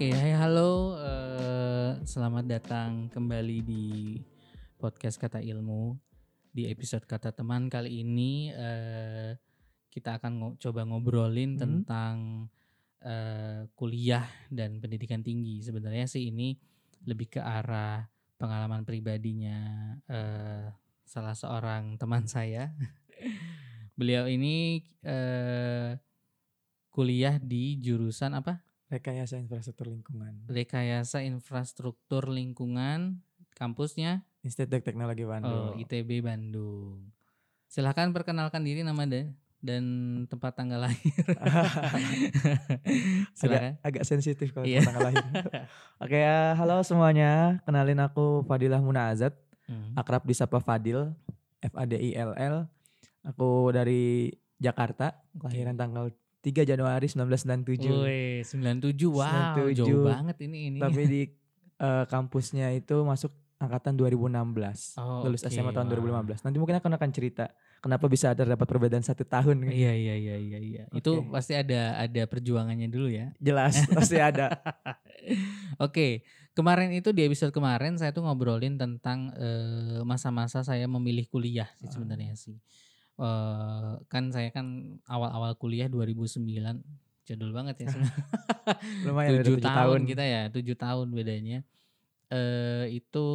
Oke, hai halo, eh, selamat datang kembali di podcast Kata Ilmu. Di episode Kata Teman kali ini eh, kita akan ngo- coba ngobrolin Hmm. tentang eh, kuliah dan pendidikan tinggi. Sebenarnya sih ini lebih ke arah pengalaman pribadinya eh, salah seorang teman saya. Beliau ini eh, kuliah di jurusan apa? Rekayasa infrastruktur lingkungan. Rekayasa Infrastruktur Lingkungan kampusnya Institut Teknologi oh, Bandung. ITB Bandung. Silahkan perkenalkan diri nama dan dan tempat tanggal lahir. Silakan. agak, agak sensitif kalau Iya. tanggal lahir. Oke, ya, halo semuanya. Kenalin aku Fadilah Munazat, Hmm. akrab disapa Fadil, F A D I L L. Aku dari Jakarta, kelahiran tanggal 3 Januari 1997. Woi, 97. Wow, 97. jauh banget ini ini. Tapi di eh, kampusnya itu masuk angkatan 2016. Oh, lulus oke, SMA tahun wah. 2015. Nanti mungkin aku akan cerita kenapa bisa terdapat perbedaan satu tahun. Iya iya iya iya iya. Itu Oke. pasti ada ada perjuangannya dulu ya. Jelas, pasti ada. Oke, kemarin itu di episode kemarin saya tuh ngobrolin tentang eh, masa-masa saya memilih kuliah sih Ah. sebenarnya sih. Eh, kan saya kan awal-awal kuliah 2009 jadul banget ya. Lumayan udah tujuh tujuh tahun kita ya, tujuh tahun bedanya. Eh itu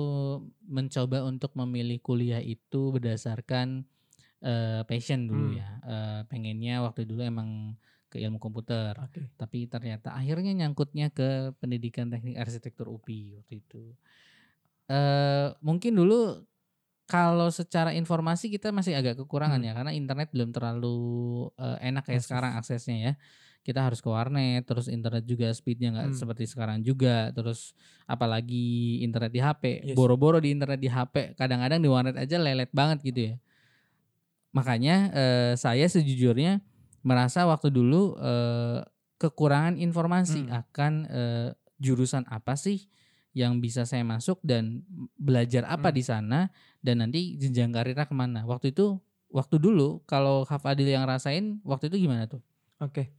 mencoba untuk memilih kuliah itu berdasarkan eh, passion dulu Hmm. ya. Eh, pengennya waktu dulu emang ke ilmu komputer Oke. tapi ternyata akhirnya nyangkutnya ke pendidikan teknik arsitektur UPI waktu itu. Eh mungkin dulu kalau secara informasi kita masih agak kekurangan Hmm. ya karena internet belum terlalu eh, enak kayak Masif. sekarang aksesnya ya. Kita harus ke warnet, terus internet juga speednya nggak Hmm. seperti sekarang juga, terus apalagi internet di HP, Yes. boro-boro di internet di HP, kadang-kadang di warnet aja lelet banget gitu ya. Makanya eh, saya sejujurnya merasa waktu dulu eh, kekurangan informasi Hmm. akan eh, jurusan apa sih yang bisa saya masuk dan belajar apa Hmm. di sana dan nanti jenjang karirnya ke mana. Waktu itu, waktu dulu kalau Hafadil yang rasain waktu itu gimana tuh? Oke.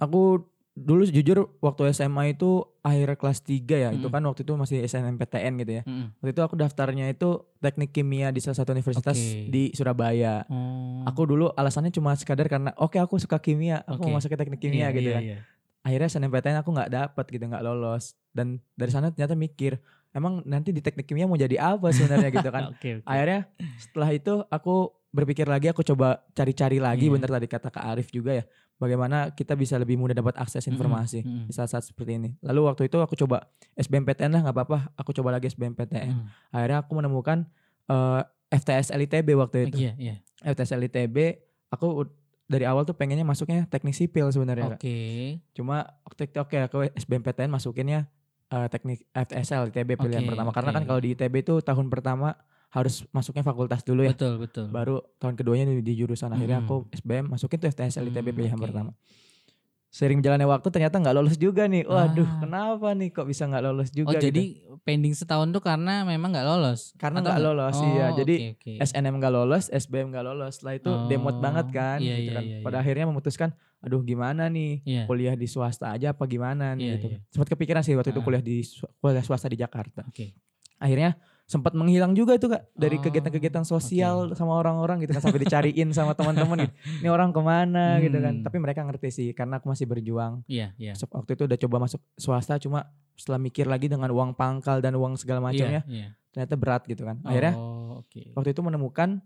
Aku dulu jujur waktu SMA itu akhir kelas 3 ya. Itu Mm-mm. kan waktu itu masih SNMPTN gitu ya. Mm-mm. Waktu itu aku daftarnya itu teknik kimia di salah satu universitas Oke. di Surabaya. Oh. Aku dulu alasannya cuma sekadar karena oke aku suka kimia, aku Oke. mau masuk ke teknik kimia Iya, gitu iya, kan. iya. Akhirnya SNMPTN aku nggak dapat gitu, nggak lolos. Dan dari sana ternyata mikir, emang nanti di teknik kimia mau jadi apa sebenarnya gitu kan. Oke, oke. Akhirnya setelah itu aku berpikir lagi, aku coba cari-cari lagi, Iya. bener tadi kata Kak Arif juga ya, bagaimana kita bisa lebih mudah dapat akses informasi mm-mm. di saat-saat seperti ini. Lalu waktu itu aku coba SBMPTN lah nggak apa-apa, aku coba lagi SBMPTN. Mm. Akhirnya aku menemukan eh, FTS LITB waktu itu. Iya, iya. FTS LITB, aku dari awal tuh pengennya masuknya teknik sipil sebenarnya. Oke. Kak. Cuma waktu itu oke aku SBMPTN masukinnya eh, teknik FTS LITB pilihan pertama. Karena kan oke. kalau di ITB itu tahun pertama harus masuknya fakultas dulu ya. Betul, betul. Baru tahun keduanya di, di jurusan akhirnya Mm-mm. aku SBM masukin tuh FTS LITB Hmm, pilihan oke. pertama. Sering berjalannya waktu ternyata nggak lolos juga nih. Waduh, Ah. kenapa nih kok bisa nggak lolos Oh, juga? gitu. jadi pending setahun tuh karena memang nggak lolos. Karena nggak lolos, iya. Oh, Jadi oke, oke. SNM nggak lolos, SBM nggak lolos. Setelah itu demot Oh, banget kan, iya, gitu iya, kan. iya, Pada iya. akhirnya memutuskan, aduh gimana nih Iya. kuliah di swasta aja apa gimana nih Iya, gitu. iya. Sempat kepikiran sih waktu itu Ah. kuliah di kuliah swasta di Jakarta. Oke. Akhirnya sempat menghilang juga itu kak dari Oh, kegiatan-kegiatan sosial sama orang-orang gitu kan sampai dicariin sama teman-teman gitu. Ini orang ke mana gitu kan. Hmm. Tapi mereka ngerti sih karena aku masih berjuang. Iya, iya. So- Waktu itu udah coba masuk swasta cuma setelah mikir lagi dengan uang pangkal dan uang segala macamnya Iya, iya. ternyata berat gitu kan. Akhirnya Oh, oke. waktu itu menemukan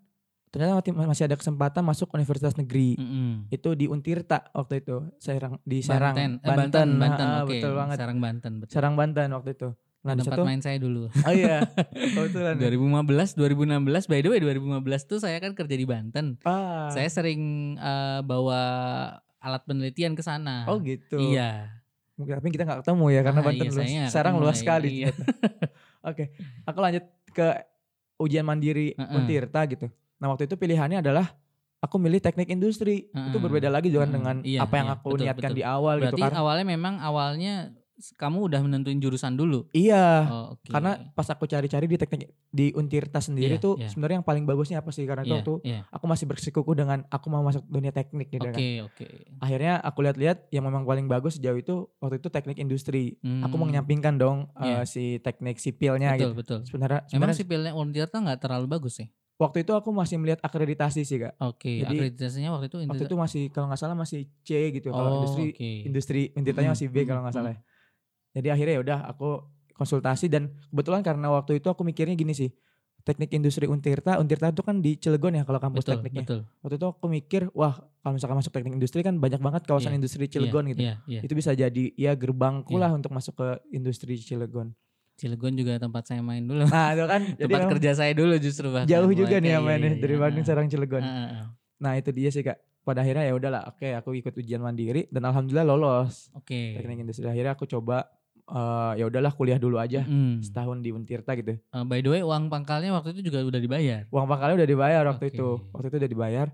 ternyata masih ada kesempatan masuk universitas negeri Mm-mm. itu di Untirta waktu itu Serang di Serang Banten, eh, Banten, Banten, Ah, oke. betul banget Serang Banten, betul. Serang Banten waktu itu nah Tempat main saya dulu. oh iya kebetulan 2015, 2016, by the way 2015 tuh saya kan kerja di Banten. ah Saya sering eh, bawa alat penelitian ke sana. oh gitu Iya. mungkin tapi kita nggak ketemu ya karena Ah, Banten iya, luas Serang ketemu luas sekali iya. oke aku lanjut ke ujian mandiri Heeh. Untirta gitu nah waktu itu pilihannya adalah aku milih teknik industri itu Heeh. berbeda lagi juga kan Heeh. dengan Iya, apa yang iya, aku betul, niatkan betul. di awal gitu Berarti karena awalnya memang awalnya kamu udah menentuin jurusan dulu. Iya. Oh, oke. Karena pas aku cari-cari di teknik di Untirta sendiri Iya, tuh iya. sebenarnya yang paling bagusnya apa sih? Karena itu Iya, waktu iya. aku masih bersikukuh dengan aku mau masuk dunia teknik gitu Oke, kan. oke. Akhirnya aku lihat-lihat yang memang paling bagus sejauh itu waktu itu teknik industri. Aku Hmm, menyampingkan dong Iya. eh, si teknik sipilnya betul, gitu. betul. Sebenarnya Memang sebenarnya sipilnya Untirta nggak terlalu bagus sih. waktu itu aku masih melihat akreditasi sih kak. Oke, Jadi, akreditasinya waktu itu Waktu itu masih kalau nggak salah masih C gitu. Kalau Oh, industri oke. industri Untirtanya Mm, masih B mm, kalau nggak mm. salah. ya. Jadi akhirnya ya udah aku konsultasi dan kebetulan karena waktu itu aku mikirnya gini sih. Teknik industri Untirta, Untirta itu kan di Cilegon ya kalau kampus betul, tekniknya. betul. Waktu itu aku mikir, wah kalau misalkan masuk teknik industri kan banyak banget kawasan Iya, industri Cilegon Iya, gitu. Iya, iya. Itu bisa jadi ya gerbangku Iya. lah untuk masuk ke industri Cilegon. Cilegon juga tempat saya main dulu. Nah itu kan jadi tempat kerja saya dulu justru bahkan. jauh juga nih ya iya, mainnya iya, dari iya. Bandung Ah, Serang Cilegon. ah. Nah itu dia sih kak. Pada akhirnya ya udahlah, oke aku ikut ujian mandiri dan alhamdulillah lolos Oke. teknik industri. Akhirnya aku coba eh, ya udahlah kuliah dulu aja Mm. setahun di Untirta gitu. Eh, by the way, uang pangkalnya waktu itu juga udah dibayar. Uang pangkalnya udah dibayar waktu itu. Waktu itu udah dibayar.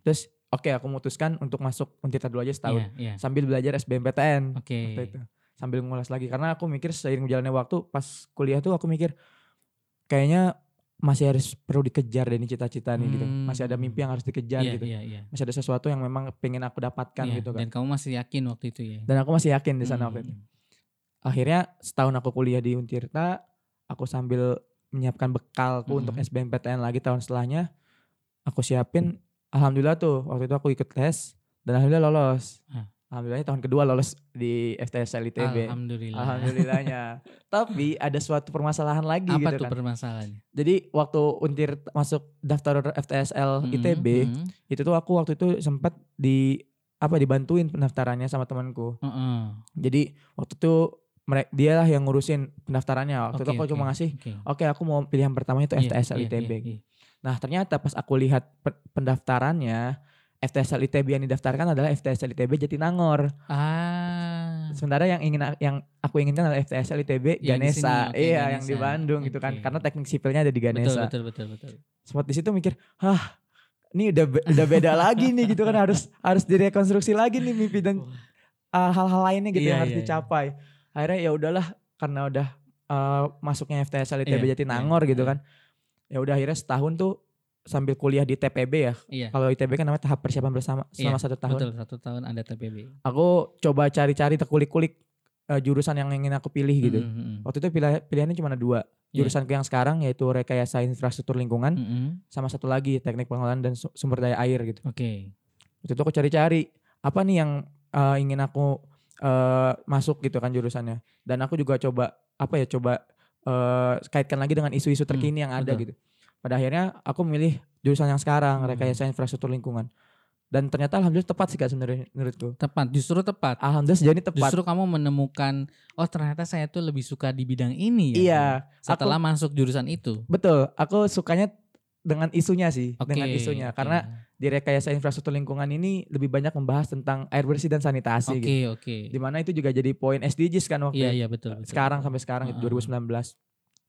Terus oke aku memutuskan untuk masuk Untirta dulu aja setahun Iya, iya. sambil belajar SBMPTN Oke. waktu itu. Sambil ngulas lagi karena aku mikir seiring berjalannya waktu pas kuliah tuh aku mikir kayaknya masih harus perlu dikejar deh ini cita-cita nih gitu. Masih ada Hmm. mimpi yang harus dikejar Iya, gitu. iya, iya. Masih ada sesuatu yang memang pengen aku dapatkan Iya, gitu kan. Dan kamu masih yakin waktu itu ya? Dan aku masih yakin di sana waktu itu. Hmm. Akhirnya setahun aku kuliah di Untirta, aku sambil menyiapkan bekalku untuk Mhm. SBMPTN lagi tahun setelahnya. Aku siapin, alhamdulillah tuh waktu itu aku ikut tes dan alhamdulillah lolos. Ah. Alhamdulillah tahun kedua lolos di FTSL ITB. Alhamdulillah. Alhamdulillahnya. Tapi ada suatu permasalahan lagi Apa gitu tuh kan. permasalahannya? Jadi waktu Untir masuk daftar FTSL Mm, ITB, mm, itu tuh aku waktu itu sempat di apa dibantuin pendaftarannya sama temanku. heeh. Jadi waktu itu mereka dia lah yang ngurusin pendaftarannya. Waktu itu Oke, aku oke, cuma ngasih, oke. oke aku mau pilihan pertama itu Iya, FTSL iya, ITB. iya, iya. Nah ternyata pas aku lihat pe- pendaftarannya, FTSL ITB yang didaftarkan adalah FTSL ITB Jatinangor. Ah. Sementara yang ingin yang aku inginkan adalah FTSL ITB Yang Ganesa. oke, iya, Ganesa. yang di Bandung gitu kan. Karena teknik sipilnya ada di Betul, Ganesa. betul, betul, betul. Sempat di situ mikir, "Hah, ini udah be- udah beda lagi nih gitu kan harus harus direkonstruksi lagi nih mimpi dan uh, hal-hal lainnya gitu Iya, yang harus iya, iya. dicapai." Akhirnya ya udahlah karena udah uh, masuknya FTSL ITB Iya, Jatinangor iya, gitu iya. kan. Ya udah akhirnya setahun tuh sambil kuliah di TPB ya. Iya. Kalau ITB kan namanya tahap persiapan bersama selama Iya, satu tahun. Betul, satu tahun Anda TPB. Aku coba cari-cari terkulik-kulik uh, jurusan yang ingin aku pilih gitu. Mm, mm, mm. Waktu itu pilih, pilihannya cuma ada dua. Iya. Jurusanku yang sekarang yaitu rekayasa infrastruktur lingkungan Mm, mm. sama satu lagi teknik pengelolaan dan su- sumber daya air gitu. Oke. Waktu itu aku cari-cari apa nih yang uh, ingin aku uh, masuk gitu kan jurusannya. Dan aku juga coba apa ya coba uh, kaitkan lagi dengan isu-isu terkini yang ada betul. gitu. Pada akhirnya aku memilih jurusan yang sekarang Hmm. rekayasa infrastruktur lingkungan. Dan ternyata alhamdulillah tepat sih kak sebenarnya menurutku. Tepat, justru tepat. Alhamdulillah sejauh ini tepat. Justru kamu menemukan oh ternyata saya tuh lebih suka di bidang ini ya. Iya, Setelah masuk jurusan itu. betul. Aku sukanya dengan isunya sih, Oke. dengan isunya. oke. Karena di rekayasa infrastruktur lingkungan ini lebih banyak membahas tentang air bersih dan sanitasi Oke, gitu. oke. Di mana itu juga jadi poin SDGs kan waktu Iya, itu. iya betul, betul. sekarang sampai sekarang itu Heeh. 2019.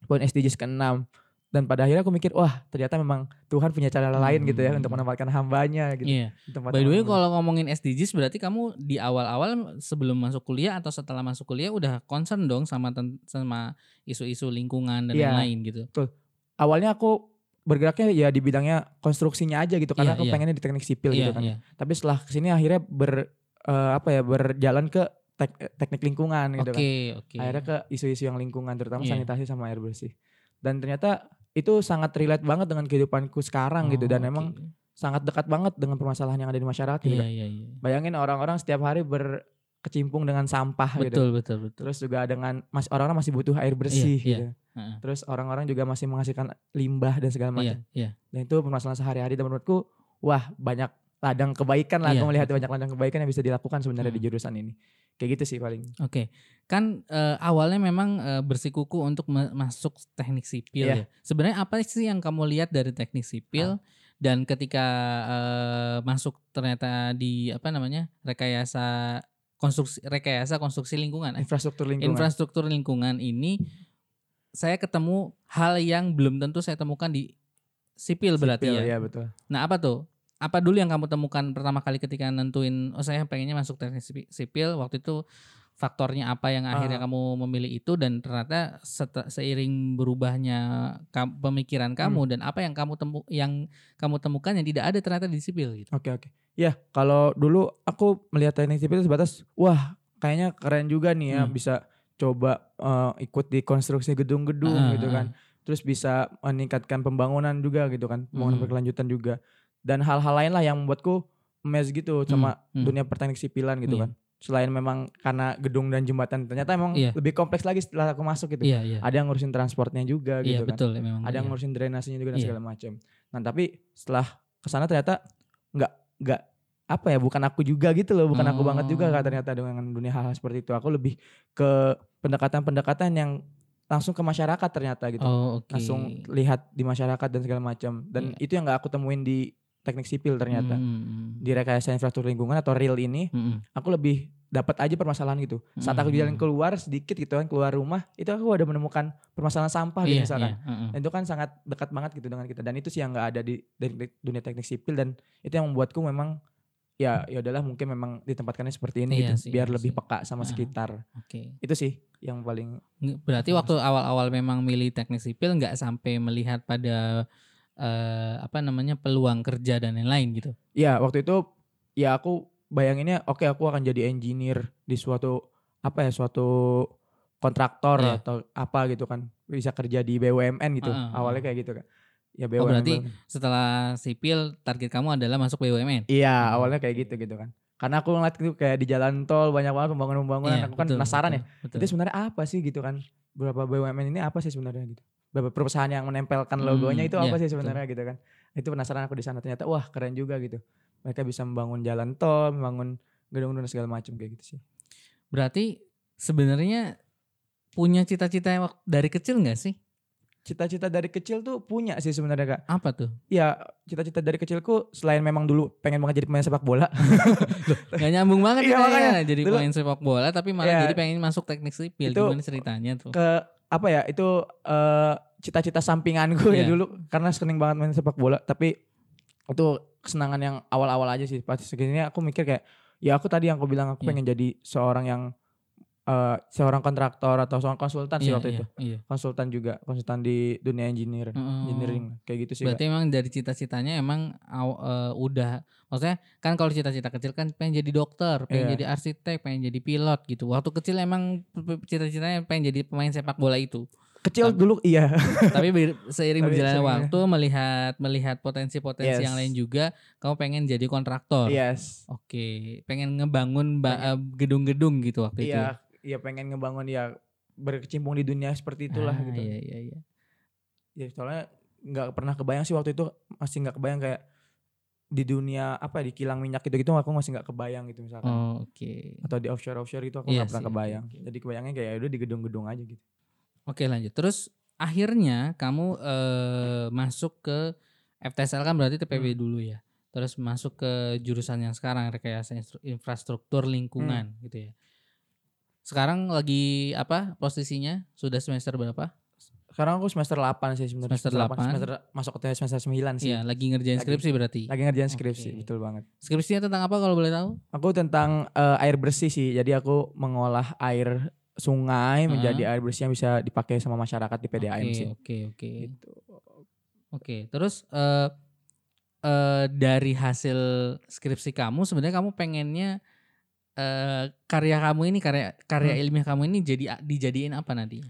Poin SDGs ke-6. Dan pada akhirnya aku mikir, wah ternyata memang Tuhan punya cara lain gitu ya Hmm. untuk menempatkan hambanya gitu. Di tempat By the way kalau ngomongin SDGs berarti kamu di awal-awal sebelum masuk kuliah atau setelah masuk kuliah udah concern dong sama sama isu-isu lingkungan dan Iya. lain-lain gitu. awalnya aku bergeraknya ya di bidangnya konstruksinya aja gitu karena Iya, aku iya. pengennya di teknik sipil gitu Iya, kan. iya. Tapi setelah ke sini akhirnya ber eh, apa ya berjalan ke tek- teknik lingkungan gitu Oke, kan. oke. Akhirnya ke isu-isu yang lingkungan terutama Iya. sanitasi sama air bersih. Dan ternyata itu sangat relate banget dengan kehidupanku sekarang gitu dan Oh, memang oke. sangat dekat banget dengan permasalahan yang ada di masyarakat gitu. Iya, iya, iya. Bayangin orang-orang setiap hari berkecimpung dengan sampah gitu. Betul, betul, betul. Terus juga dengan mas orang-orang masih butuh air bersih Iya, iya. gitu. Heeh. Terus orang-orang juga masih menghasilkan limbah dan segala Iya, macam. iya. Dan itu permasalahan sehari-hari dan menurutku wah banyak ladang kebaikan lah Iya, aku melihat betul. banyak ladang kebaikan yang bisa dilakukan sebenarnya di Hmm. jurusan ini. Kayak gitu sih paling. Oke, kan eh, awalnya memang eh, bersikuku untuk ma- masuk teknik sipil Iya. ya. Sebenarnya apa sih yang kamu lihat dari teknik sipil Ah. dan ketika eh, masuk ternyata di apa namanya rekayasa konstruksi rekayasa konstruksi lingkungan, Infrastruktur lingkungan. infrastruktur lingkungan ini saya ketemu hal yang belum tentu saya temukan di sipil, berarti Sipil, ya. Iya betul. Nah apa tuh? Apa dulu yang kamu temukan pertama kali ketika nentuin oh saya pengennya masuk teknik sipi- sipil waktu itu faktornya apa yang akhirnya Ah. kamu memilih itu dan ternyata seiring berubahnya kam- pemikiran Hmm. kamu dan apa yang kamu temu yang kamu temukan yang tidak ada ternyata di sipil gitu. Oke oke. Ya kalau dulu aku melihat teknik sipil sebatas wah kayaknya keren juga nih ya Hmm. bisa coba eh, ikut di konstruksi gedung-gedung Ah, gitu ah, kan. Terus bisa meningkatkan pembangunan juga gitu kan, pembangunan Hmm. berkelanjutan juga. Dan hal-hal lain lah yang membuatku mes gitu sama Hmm, hmm. dunia perteknik sipilan gitu Iya. kan. Selain memang karena gedung dan jembatan ternyata emang Iya. lebih kompleks lagi setelah aku masuk gitu. Iya iya. Ada yang ngurusin transportnya juga Iya gitu kan. betul memang. Ada yang iya. ngurusin drainasenya juga dan Iya. segala macam. Nah, tapi setelah ke sana ternyata nggak nggak apa ya bukan aku juga gitu loh bukan aku banget juga Oh. kak ternyata dengan dunia hal-hal seperti itu aku lebih ke pendekatan-pendekatan yang langsung ke masyarakat ternyata gitu Oh oke. langsung lihat di masyarakat dan segala macam dan Iya. itu yang nggak aku temuin di teknik sipil ternyata Hmm, hmm, di rekayasa infrastruktur lingkungan atau real ini hmm, hmm. aku lebih dapat aja permasalahan gitu saat aku Hmm. jalan keluar sedikit gitu kan keluar rumah itu aku udah menemukan permasalahan sampah gitu Iya, misalkan dan itu kan sangat dekat banget gitu dengan kita dan itu sih yang nggak ada di, dari dunia teknik sipil dan itu yang membuatku memang ya ya udahlah mungkin memang ditempatkannya seperti ini Iya gitu sih, biar iya lebih sih. peka sama Ah. sekitar Oke. itu sih yang paling Berarti waktu awal-awal memang milih teknik sipil nggak sampai melihat pada eh, apa namanya peluang kerja dan lain-lain gitu. ya waktu itu ya aku bayanginnya oke aku akan jadi engineer di suatu apa ya suatu kontraktor Iya. atau apa gitu kan bisa kerja di BUMN gitu Ah, ah, awalnya kayak gitu kan ya Oh, BUMN berarti BUMN. Setelah sipil target kamu adalah masuk BUMN. iya Hmm. awalnya kayak gitu gitu kan karena aku ngeliat itu kayak di jalan tol banyak banget pembangunan-pembangunan Iya, aku kan penasaran betul, ya Betul. itu sebenarnya apa sih gitu kan beberapa BUMN ini apa sih sebenarnya gitu perusahaan yang menempelkan Hmm, logonya itu iya, apa sih betul. sebenarnya gitu kan itu penasaran aku di sana ternyata wah keren juga gitu mereka bisa membangun jalan tol membangun gedung-gedung segala macam kayak gitu sih Berarti sebenarnya punya cita-cita dari kecil nggak sih? cita-cita dari kecil tuh punya sih sebenarnya kak Apa tuh? ya cita-cita dari kecilku selain memang dulu pengen banget jadi pemain sepak bola Gak nyambung banget kita makanya. ya jadi Dulu- pemain sepak bola tapi malah Iya. jadi pengen masuk teknik sipil. Itu Gimana ceritanya tuh? ke apa ya itu eh, cita-cita sampinganku ya Iya. dulu karena sering banget main sepak bola tapi itu kesenangan yang awal-awal aja sih pas segini aku mikir kayak ya aku tadi yang aku bilang aku Iya. pengen jadi seorang yang eh, seorang kontraktor atau seorang konsultan sih Iya, waktu iya, itu Iya. konsultan juga konsultan di dunia engineer Oh. engineering kayak gitu sih Berarti emang dari cita-citanya emang eh, udah maksudnya kan kalau cita-cita kecil kan pengen jadi dokter, pengen Iya. jadi arsitek, pengen jadi pilot gitu. Waktu kecil emang cita-citanya pengen jadi pemain sepak bola itu. Kecil Tapi- dulu iya Tapi seiring Tapi berjalannya seiring- waktu melihat melihat potensi-potensi Yes. yang lain juga, kamu pengen jadi kontraktor. yes Oke, pengen ngebangun ba- eh, gedung-gedung gitu waktu itu. Iya iya pengen ngebangun ya berkecimpung di dunia seperti itulah Ah, gitu Iya iya iya. ya soalnya nggak pernah kebayang sih waktu itu masih nggak kebayang kayak di dunia apa ya, di kilang minyak gitu gitu aku masih nggak kebayang gitu misalkan Oh, oke. atau di offshore offshore itu aku Iya nggak pernah sih, oke, kebayang oke. jadi kebayangnya kayak ya udah di gedung-gedung aja gitu Oke lanjut. Terus akhirnya kamu eh, masuk ke FTSL kan berarti TPB Hmm. dulu ya. Terus masuk ke jurusan yang sekarang rekayasa infrastruktur lingkungan Hmm. gitu ya. Sekarang lagi apa posisinya? Sudah semester berapa? sekarang aku semester 8 sih sebenarnya Semester 8. semester masuk ke semester 9 sih Iya, lagi ngerjain Lagi- skripsi berarti. lagi ngerjain skripsi betul banget Skripsinya tentang apa kalau boleh tahu? aku tentang eh, air bersih sih jadi aku mengolah air sungai Ah. menjadi air bersih yang bisa dipakai sama masyarakat di PDAM Oke, sih oke, oke. gitu Oke, terus eh eh, dari hasil skripsi kamu sebenarnya kamu pengennya eh karya kamu ini karya karya Hmm. ilmiah kamu ini jadi dijadiin apa nanti?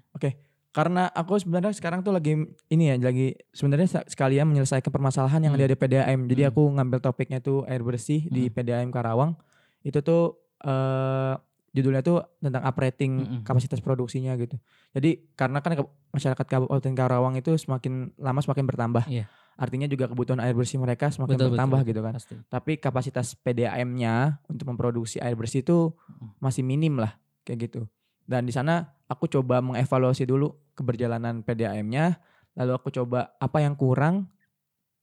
karena aku sebenarnya sekarang tuh lagi ini ya lagi sebenarnya sekalian menyelesaikan permasalahan yang Hmm. ada di PDAM. Jadi Hmm. aku ngambil topiknya tuh air bersih di Hmm. PDAM Karawang. Itu tuh eh judulnya tuh tentang uprating Mm-mm. kapasitas produksinya gitu. Jadi karena kan masyarakat Kabupaten Karawang itu semakin lama semakin bertambah. Iya. Artinya juga kebutuhan air bersih mereka semakin Betul, bertambah betul, gitu kan. Pasti. Tapi kapasitas PDAM-nya untuk memproduksi air bersih itu masih minim lah kayak gitu. Dan di sana aku coba mengevaluasi dulu keberjalanan PDAM-nya, lalu aku coba apa yang kurang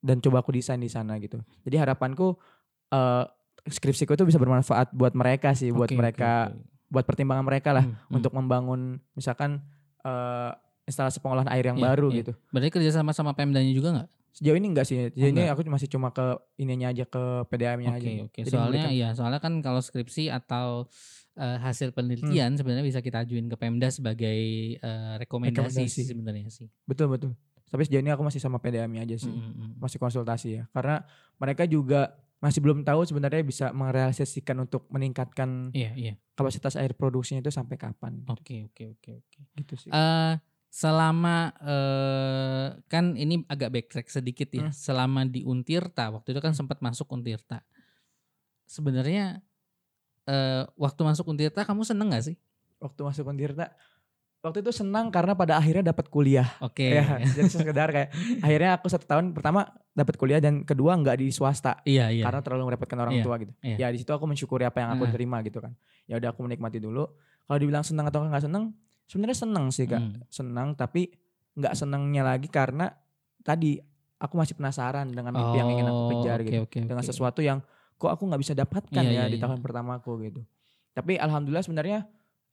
dan coba aku desain di sana gitu. Jadi harapanku eh skripsiku itu bisa bermanfaat buat mereka sih, buat Oke, oke, mereka, oke. buat pertimbangan mereka lah Hmm, hmm. untuk membangun misalkan eh instalasi pengolahan air yang Iya, baru iya. gitu. Berarti kerja sama sama Pemdanya juga nggak? Sejauh ini enggak sih. Ini enggak? aku masih cuma ke ininya aja ke PDAM-nya aja. Oke oke. Jadi Soalnya iya, soalnya kan kalau skripsi atau eh, hasil penelitian sebenarnya bisa kita ajuin ke Pemda sebagai eh, rekomendasi, Rekomendasi. sebenarnya sih. betul betul. Tapi sejauh ini aku masih sama PDAM-nya aja sih. Mm, mm, mm. Masih konsultasi ya. Karena mereka juga masih belum tahu sebenarnya bisa merealisasikan untuk meningkatkan Iya iya. kapasitas air produksinya itu sampai kapan. Oke oke oke oke. Gitu sih. Eh selama eh kan ini agak backtrack sedikit ya. Hmm. Selama di Untirta waktu itu kan sempat masuk Untirta. Sebenarnya eh waktu masuk Untirta kamu seneng gak sih? waktu masuk Untirta waktu itu senang karena pada akhirnya dapat kuliah. Oke. Ya, jadi sekedar kayak akhirnya aku satu tahun pertama dapat kuliah dan kedua nggak di swasta Iya iya. karena terlalu merepotkan orang Iya, tua gitu. iya. Ya di situ aku mensyukuri apa yang aku terima gitu kan. Ya udah aku menikmati dulu. Kalau dibilang senang atau nggak senang, sebenarnya senang sih kak. Hmm. Senang tapi nggak senangnya lagi karena tadi aku masih penasaran dengan mimpi yang ingin aku Oh, kejar oke, gitu. oke, Dengan sesuatu yang kok aku nggak bisa dapatkan Iya, ya iya, di iya. tahun pertamaku gitu. Tapi alhamdulillah sebenarnya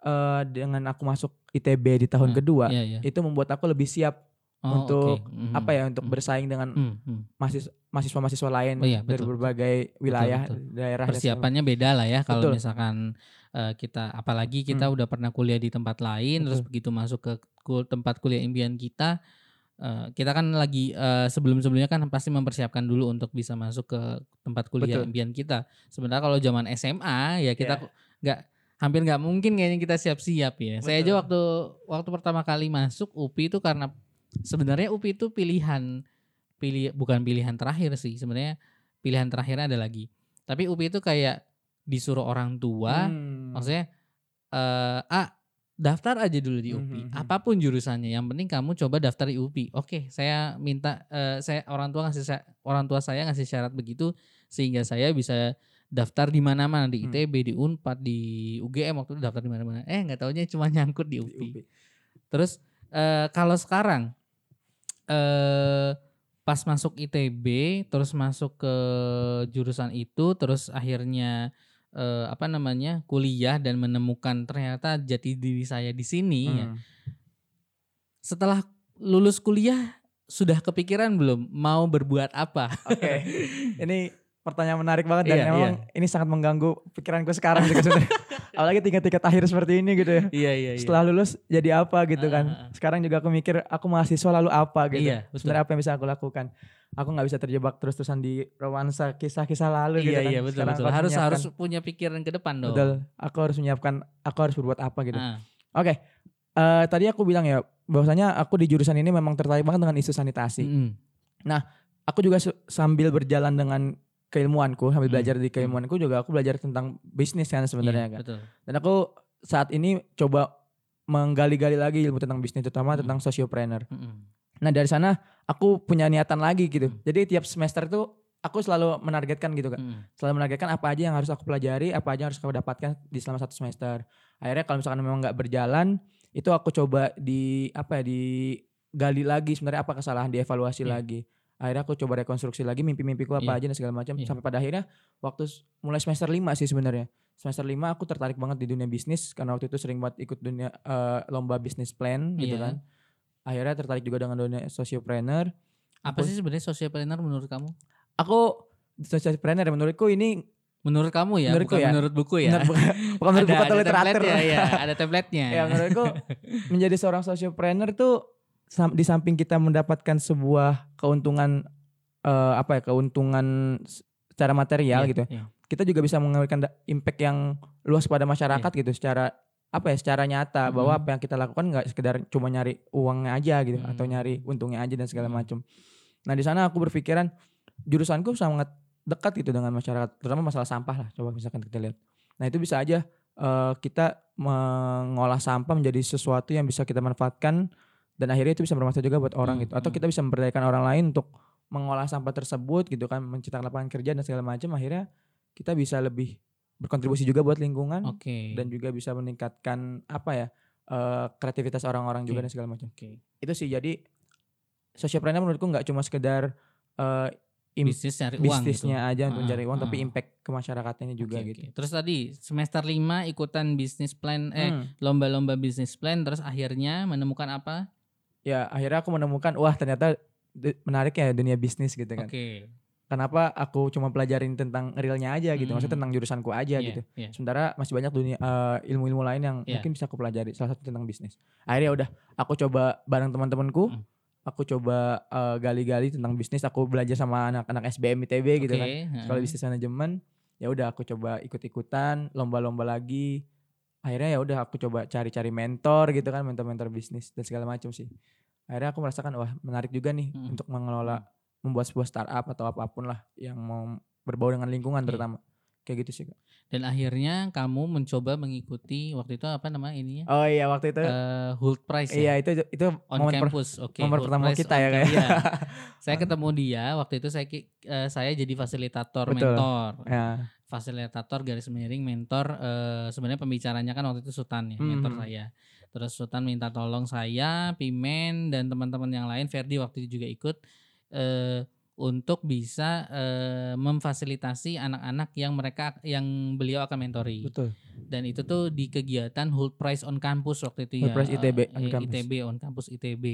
eh, dengan aku masuk ITB di tahun Hmm, kedua Iya iya. itu membuat aku lebih siap Oh, untuk oke. Mhm. apa ya untuk Hmm. bersaing dengan Hmm, hmm. mahasiswa mahasiswa-mahasiswa lain Oh iya, dari betul, berbagai wilayah betul. daerah dan segala persiapannya beda lah ya kalau Betul. misalkan eh, kita apalagi kita Hmm. udah pernah kuliah di tempat lain terus Betul. begitu masuk ke kul- tempat kuliah impian kita eh, kita kan lagi eh, sebelum-sebelumnya kan pasti mempersiapkan dulu untuk bisa masuk ke tempat kuliah Betul. impian kita. Sementara kalau zaman SMA ya kita ku- nggak hampir nggak mungkin kayaknya kita siap-siap ya. Saya aja Betul. waktu waktu pertama kali masuk UPI itu karena sebenarnya UPI itu pilihan pilih bukan pilihan terakhir sih sebenarnya pilihan terakhirnya ada lagi. Tapi UPI itu kayak disuruh orang tua, Hmm. maksudnya eh ah daftar aja dulu di Hmm, UPI. hmm, hmm. Apa pun jurusannya, yang penting kamu coba daftar di UPI. Oke, saya minta eh, saya orang tua ngasih sa- orang tua saya ngasih syarat begitu sehingga saya bisa daftar di mana-mana di Hmm. ITB, di Unpad, di UGM waktu itu daftar di mana-mana. Eh nggak taunya cuma nyangkut di Di UPI. UPI. Terus eh, kalau sekarang eh pas masuk ITB, terus masuk ke jurusan itu, terus akhirnya eh, apa namanya kuliah dan menemukan ternyata jati diri saya di sini. ya. Hmm. Setelah lulus kuliah sudah kepikiran belum mau berbuat apa? Oke. Ini pertanyaan menarik banget dan Iya, emang ini sangat mengganggu pikiranku sekarang juga sebenarnya. Apalagi tingkat-tingkat akhir seperti ini gitu ya. iya iya. Setelah lulus jadi apa gitu Ah, kan. ah, ah. Sekarang juga aku mikir aku mahasiswa lalu apa gitu. Iya. Sebenarnya apa yang bisa aku lakukan? Aku nggak bisa terjebak terus-terusan di romansa kisah-kisah lalu gitu iya kan. iya betul Sekarang betul. Harus harus punya pikiran ke depan dong. Betul. Aku harus menyiapkan aku harus berbuat apa gitu. Ah, Oke. Eh, tadi aku bilang ya bahwasanya aku di jurusan ini memang tertarik banget dengan isu sanitasi. mm-mm. Aku juga sambil berjalan dengan keilmuanku, sambil Hmm, belajar di keilmuanku juga aku belajar tentang bisnis kan sebenarnya Iya, kan. betul. Dan aku saat ini coba menggali-gali lagi ilmu tentang bisnis terutama Hmm. tentang sociopreneur. Mm-mm. Nah, dari sana aku punya niatan lagi gitu. Hmm. Jadi tiap semester itu aku selalu menargetkan gitu kan. Mm-mm. Selalu menargetkan apa aja yang harus aku pelajari, apa aja yang harus aku dapatkan di selama satu semester. Akhirnya kalau misalkan memang nggak berjalan, itu aku coba di apa ya digali lagi sebenarnya apa kesalahan, dievaluasi Iya. lagi. Akhirnya aku coba rekonstruksi lagi mimpi-mimpiku apa Iya. aja dan segala macam. Iya. Sampai pada akhirnya waktu mulai semester 5 sih sebenarnya. Semester 5 aku tertarik banget di dunia bisnis karena waktu itu sering banget ikut dunia eh, lomba bisnis plan gitu Iya. kan. Akhirnya tertarik juga dengan dunia sociopreneur. Apa Aku- sih sebenarnya sociopreneur menurut kamu? Aku sociopreneur menurutku ini Menurut kamu ya, Menurutku bukan ya. menurut buku ya. Menurut, bukan, bukan menurut buku atau literatur. template-nya, ya, ada template-nya. ya menurutku menjadi seorang sociopreneur tuh di samping kita mendapatkan sebuah keuntungan eh, apa ya keuntungan secara material Iya, gitu iya. kita juga bisa memberikan da- impact yang luas pada masyarakat gitu secara apa ya secara nyata bahwa Mhm. apa yang kita lakukan nggak sekedar cuma nyari uangnya aja gitu atau Hmm. nyari untungnya aja dan segala Hmm. macam nah di sana aku berpikiran jurusanku sangat dekat gitu dengan masyarakat terutama masalah sampah lah coba misalkan kita lihat nah itu bisa aja eh, kita mengolah sampah menjadi sesuatu yang bisa kita manfaatkan dan akhirnya itu bisa bermanfaat juga buat orang Hmm, gitu atau hmm. kita bisa memberdayakan orang lain untuk mengolah sampah tersebut gitu kan menciptakan lapangan kerja dan segala macam akhirnya kita bisa lebih berkontribusi juga buat lingkungan Oke. dan juga bisa meningkatkan apa ya eh, kreativitas orang-orang juga Oke. dan segala macam Oke. itu sih jadi sociopreneur menurutku nggak cuma sekedar eh, im- Bisnis cari uang gitu. bisnisnya aja untuk Ah, mencari uang tapi ah. impact ke masyarakatnya juga Oke, gitu oke. Terus tadi semester 5 ikutan bisnis plan eh Hmm. lomba-lomba bisnis plan terus akhirnya menemukan apa? Ya akhirnya aku menemukan wah ternyata menarik ya dunia bisnis gitu kan. Oke. Kenapa aku cuma pelajarin tentang realnya aja gitu, maksudnya Hmm. tentang jurusanku aja Iya, gitu. iya. Sementara masih banyak dunia eh, ilmu-ilmu lain yang Iya. mungkin bisa aku pelajari. Salah satu tentang bisnis. Akhirnya udah aku coba bareng teman-temanku. Mm. Aku coba eh, gali-gali tentang bisnis. Aku belajar sama anak-anak SBM ITB gitu Oke, kan. Sekolah bisnis manajemen. Ya udah aku coba ikut-ikutan, lomba-lomba lagi. Akhirnya ya udah aku coba cari-cari mentor gitu kan, mentor-mentor bisnis dan segala macam sih. Akhirnya aku merasakan wah menarik juga nih Mm. untuk mengelola membuat sebuah startup atau apa pun lah yang mau berbau dengan lingkungan Iya. terutama. Kayak gitu sih. Kak. Dan akhirnya kamu mencoba mengikuti waktu itu apa nama ininya? Oh iya waktu itu Eh, Hult Prize ya? Iya itu itu on momen campus. Oke. momen Hult pertama Prize kita ya, kayak. iya. saya ketemu dia waktu itu saya eh, saya jadi fasilitator Betul. mentor. ya. Fasilitator garis miring mentor eh, sebenarnya pembicaranya kan waktu itu Sultan ya, mentor Mhm. saya. Terus Sultan minta tolong saya, Pimen dan teman-teman yang lain, Ferdi waktu itu juga ikut eh, untuk bisa eh, memfasilitasi anak-anak yang mereka yang beliau akan mentori Betul. dan itu tuh di kegiatan Hult Prize on Campus waktu itu Hult ya Prize ITB eh, on campus. ITB on Campus ITB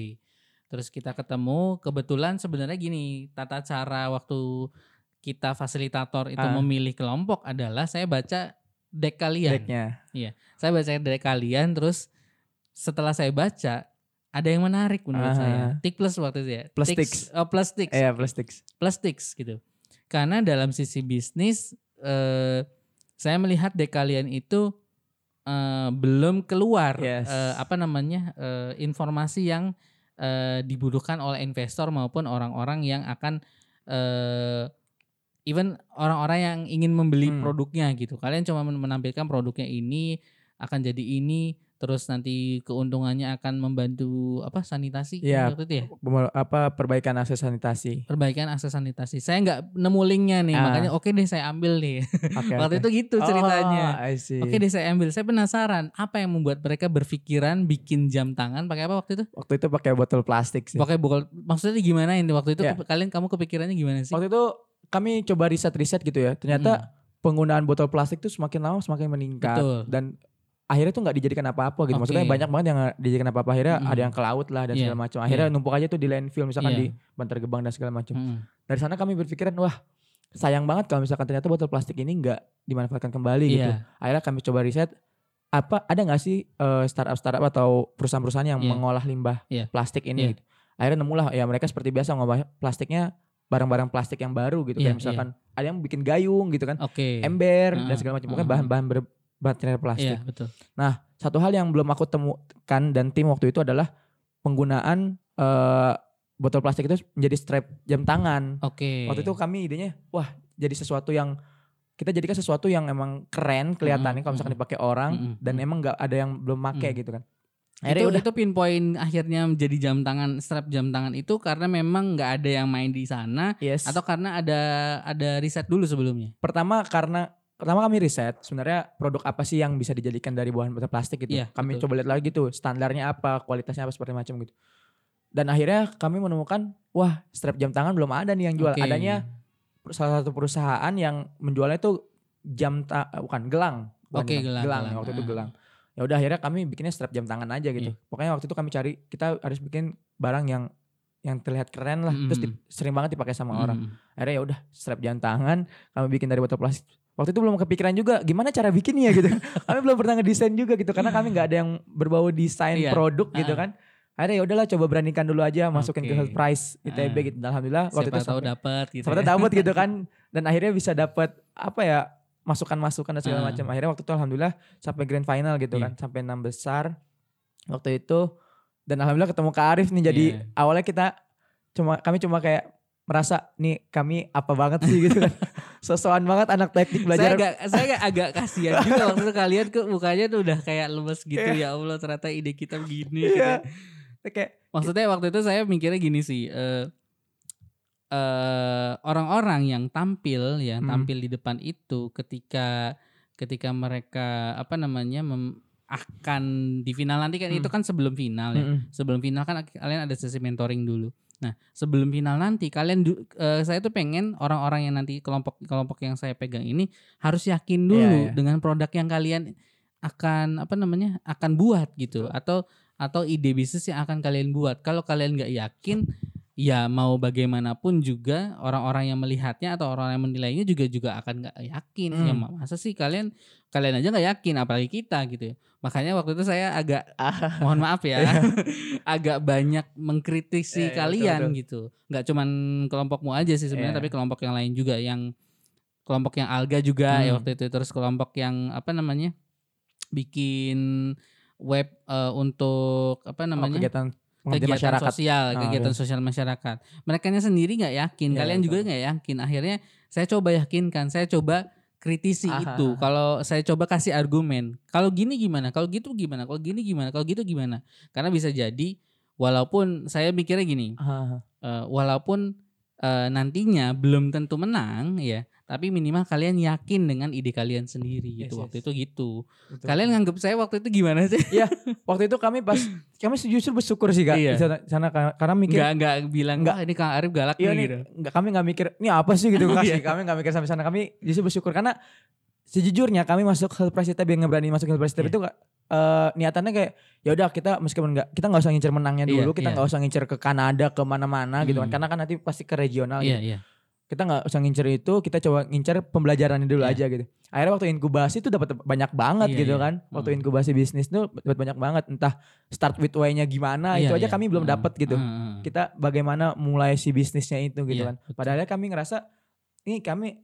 terus kita ketemu kebetulan sebenarnya gini tata cara waktu kita fasilitator itu Ah. memilih kelompok adalah saya baca deck kalian Decknya. saya baca deck kalian terus setelah saya baca ada yang menarik menurut Ah. saya tik plus waktu itu ya Plus Tiks- tiks. oh, plus tiks Iya plastics. plastics gitu. Karena dalam sisi bisnis eh, saya melihat dek kalian itu eh, belum keluar Yes. eh, apa namanya eh, informasi yang eh, dibutuhkan oleh investor maupun orang-orang yang akan eh, even orang-orang yang ingin membeli Hmm. produknya gitu. Kalian cuma men- menampilkan produknya ini akan jadi ini terus nanti keuntungannya akan membantu apa sanitasi Iya. waktu itu ya apa perbaikan akses sanitasi. perbaikan akses sanitasi. Saya nggak nemu linknya nih, Ah. makanya oke deh saya ambil nih. Oke. Waktu oke. itu gitu ceritanya. Oh. Oke deh saya ambil. Saya penasaran apa yang membuat mereka berpikiran bikin jam tangan pakai apa waktu itu? Waktu itu pakai botol plastik sih. Pakai bokol. Maksudnya gimana ini waktu itu? Iya. ke- Kalian kamu kepikirannya gimana sih? Waktu itu kami coba riset-riset gitu ya. Ternyata penggunaan botol plastik tuh semakin lama semakin meningkat Betul. dan akhirnya tuh nggak dijadikan apa-apa gitu. Oke. Maksudnya banyak banget yang dijadikan apa-apa. Akhirnya Mm-mm. ada yang ke laut lah dan Iya, segala macam. Akhirnya iya. numpuk aja tuh di landfill misalkan Iya. di Bantar Gebang dan segala macam. Mm. Dari sana kami berpikiran wah sayang banget kalau misalkan ternyata botol plastik ini nggak dimanfaatkan kembali gitu. Iya. Akhirnya kami coba riset apa ada nggak sih eh, startup-startup atau perusahaan-perusahaan yang Iya. mengolah limbah Iya. plastik ini? Iya. gitu. Akhirnya nemulah ya mereka seperti biasa ngolah plastiknya barang-barang plastik yang baru gitu Iya, kayak misalkan ada yang bikin gayung gitu kan, Oke. ember dan Heeh, segala macam, pokoknya heeh. bahan-bahan berbaterai plastik. Iya betul. Satu hal yang belum aku temukan dan tim waktu itu adalah penggunaan eh, botol plastik itu menjadi strap jam tangan. Oke. Waktu itu kami idenya, wah jadi sesuatu yang kita jadikan sesuatu yang emang keren kelihatannya Mm-mm, kalau misalkan dipakai orang Mm-mm, dan mm. emang nggak ada yang belum make Mm. gitu kan. itu, Akhirnya udah itu pinpoint akhirnya menjadi jam tangan strap jam tangan itu karena memang nggak ada yang main di sana yes. atau karena ada ada riset dulu sebelumnya. pertama karena pertama kami riset sebenarnya produk apa sih yang bisa dijadikan dari bahan botol plastik gitu. Iya, kami betul. coba lihat lagi tuh standarnya apa, kualitasnya apa seperti macam gitu. Dan akhirnya kami menemukan wah strap jam tangan belum ada nih yang jual. Oke. Adanya salah satu perusahaan yang menjualnya itu jam ta eh, bukan gelang. Oke, gelang, gelang, gelang. waktu itu Ah. gelang. Ya udah akhirnya kami bikinnya strap jam tangan aja gitu. Iya. Pokoknya waktu itu kami cari kita harus bikin barang yang yang terlihat keren lah, terus di- Mm-mm. sering banget dipakai sama orang. Mm. Akhirnya ya udah strap jam tangan kami bikin dari botol plastik. Waktu itu belum kepikiran juga gimana cara bikinnya gitu. kami belum pernah ngedesain juga gitu karena kami nggak ada yang berbau desain Iya. produk gitu Ah. kan. Akhirnya ya udahlah coba beranikan dulu aja masukin ke Oke. Health Price ITB Ah. gitu. Alhamdulillah waktu Siapa itu tahu dapat gitu. ya. dapet gitu kan dan akhirnya bisa dapat apa ya masukan-masukan dan segala Ah. macam. Akhirnya waktu itu alhamdulillah sampai grand final gitu Iya. kan, sampai enam besar waktu itu dan alhamdulillah ketemu Kak Arif nih jadi Iya. awalnya kita cuma kami cuma kayak merasa nih kami apa banget sih gitu kan. Sosokan banget anak teknik Saya belajar. agak saya agak, agak kasihan juga waktu itu kalian ke mukanya tuh udah kayak lemes gitu Iya. ya Allah ternyata ide kita begini gitu. Iya. Kayak Maksudnya waktu itu saya mikirnya gini sih eh eh, orang-orang yang tampil ya Hmm. tampil di depan itu ketika ketika mereka apa namanya mem- akan di final nanti kan Hmm. itu kan sebelum final ya. Mm-mm. Sebelum final kan kalian ada sesi mentoring dulu. Nah, sebelum final nanti kalian eh, saya tuh pengen orang-orang yang nanti kelompok-kelompok yang saya pegang ini harus yakin dulu Iya, iya. dengan produk yang kalian akan apa namanya? akan buat gitu atau atau ide bisnis yang akan kalian buat. Kalau kalian nggak yakin ya mau bagaimanapun juga orang-orang yang melihatnya atau orang yang menilainya juga juga akan nggak yakin ya Hmm. masa sih kalian kalian aja nggak yakin apalagi kita gitu ya makanya waktu itu saya agak mohon maaf ya agak banyak mengkritisi Iya, iya, betul, kalian betul. gitu nggak cuman kelompokmu aja sih sebenarnya Iya. tapi kelompok yang lain juga yang kelompok yang alga juga ya Hmm. waktu itu terus kelompok yang apa namanya bikin web eh, untuk apa Oh, namanya kegiatan pengabdian kegiatan masyarakat. sosial, Oh, kegiatan iya. sosial masyarakat. Mereka sendiri nggak yakin, Iya, kalian juga betul. nggak yakin. Akhirnya saya coba yakinkan, saya coba kritisi Ah, itu. ah, ah. Kalau saya coba kasih argumen, kalau gini gimana, kalau gitu gimana, kalau gini gimana, kalau gitu gimana. Karena bisa jadi, walaupun saya mikirnya gini, Ah, eh, walaupun eh, nantinya belum tentu menang, ya, tapi minimal kalian yakin dengan ide kalian sendiri Yes, gitu. Waktu yes. itu gitu. betul. Kalian nganggap saya waktu itu gimana sih? waktu itu kami pas kami justru bersyukur sih kak Iya. di sana, sana karena, mikir Nggak nggak bilang, Nggak. "Wah, ini Kang Arif galak iya nih," nih gitu. nggak kami nggak mikir ini apa sih gitu Nggak iya. kami nggak mikir sampai sana kami justru bersyukur karena sejujurnya kami masuk Helpres Tab yang ngeberani masuk Helpres Tab Iya. itu nggak eh, niatannya kayak ya udah kita meskipun nggak kita nggak usah ngincer menangnya Iya, dulu kita iya. nggak usah ngincer ke Kanada ke mana-mana gitu kan Hmm. karena kan nanti pasti ke regional Iya, gitu. iya. Kita nggak usah ngincer itu kita coba ngincer pembelajarannya dulu Iya. aja gitu akhirnya waktu inkubasi itu dapat banyak banget Iya, gitu iya. kan waktu Hmm. inkubasi bisnis tuh dapat banyak banget entah start with why-nya gimana Iya, itu aja iya. kami belum Heeh, dapat gitu heeh. kita bagaimana mulai si bisnisnya itu gitu Iya, kan. Padahal kami ngerasa ini kami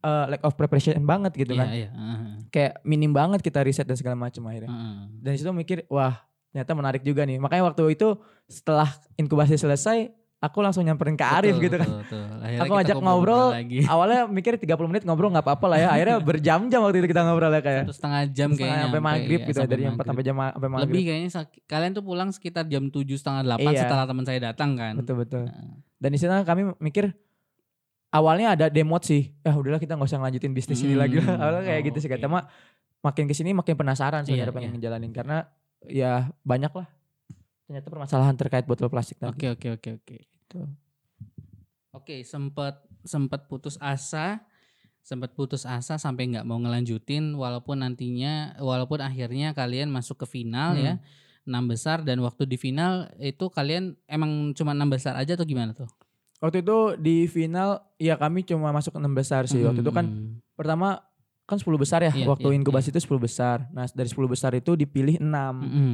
uh, lack of preparation banget gitu Iya, kan. iya, heeh, Kayak minim banget kita riset dan segala macam akhirnya. heeh. Dan situ mikir wah ternyata menarik juga nih. Makanya waktu itu setelah inkubasi selesai aku langsung nyamperin ke Arif Betul, gitu kan. betul, betul. Akhirnya Aku ajak ngobrol lagi. Awalnya mikir 30 menit ngobrol nggak apa-apa lah ya. Akhirnya berjam-jam waktu itu kita ngobrol ya kayak. Satu setengah jam Setengah kayaknya sampai maghrib ya, gitu sampai dari jam 4 maghrib. sampai jam sampai maghrib. Lebih kayaknya kalian tuh pulang sekitar jam 7 setengah 8 Iya. setelah teman saya datang kan. Betul betul. Heeh. Dan di sana kami mikir awalnya ada demot sih. Ya udahlah kita nggak usah ngelanjutin bisnis ini Hmm, lagi lah. Awalnya kayak oh, gitu sih. Cuma makin ke sini makin penasaran sebenarnya Iya, pengen iya. ngejalanin karena ya banyak lah. Ternyata permasalahan terkait botol plastik tadi. Oke, oke, oke, oke. Gitu. Oke, sempat sempat putus asa, sempat putus asa sampai nggak mau ngelanjutin walaupun nantinya walaupun akhirnya kalian masuk ke final Hmm. ya. enam besar dan waktu di final itu kalian emang cuma enam besar aja atau gimana tuh? Waktu itu di final ya kami cuma masuk enam besar sih. Waktu itu kan Hmm. pertama kan 10 besar ya. Iya, Waktu iya, inkubasi itu 10 besar. Nah, dari 10 besar itu dipilih 6. Mm-mm.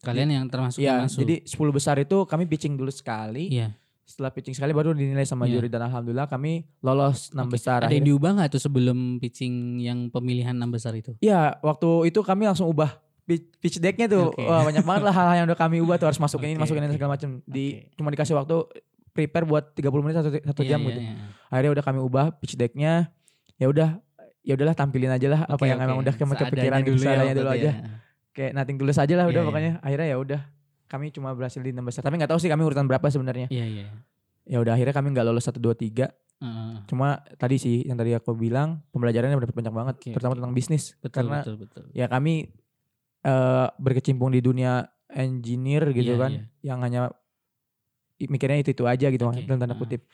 Kalian yang termasuk yang Ya, masuk. jadi 10 besar itu kami pitching dulu sekali. Iya. Setelah pitching sekali baru dinilai sama Iya. juri dan alhamdulillah kami lolos 6 Oke. besar. Ada yang diubah nggak tuh sebelum pitching yang pemilihan enam besar itu? Iya, waktu itu kami langsung ubah pi- pitch decknya tuh. Oke. Wah, banyak banget lah hal-hal yang udah kami ubah tuh harus masukin ini, Oke, masukin ini segala macam. Di cuma dikasih waktu prepare buat 30 menit atau satu Iya, jam iya, gitu. iya. Akhirnya udah kami ubah pitch decknya. Ya udah ya udahlah tampilin aja lah apa Oke, yang emang udah kami kepikiran gitu, dulu ya seadanya waktu dulu aja. ya. Kayak nothing tulus aja lah udah Iya, iya. pokoknya. Akhirnya ya udah kami cuma berhasil di 6 besar. Tapi nggak tahu sih kami urutan berapa sebenarnya. Iya, iya. Ya udah akhirnya kami nggak lolos 1 2 3. Heeh. Cuma tadi sih yang tadi aku bilang pembelajarannya dapat banyak banget Oke, terutama oke. tentang bisnis Betul, karena betul, betul. ya kami eh berkecimpung di dunia engineer gitu Iya, kan iya. yang hanya mikirnya itu itu aja gitu Oke, dalam tanda kutip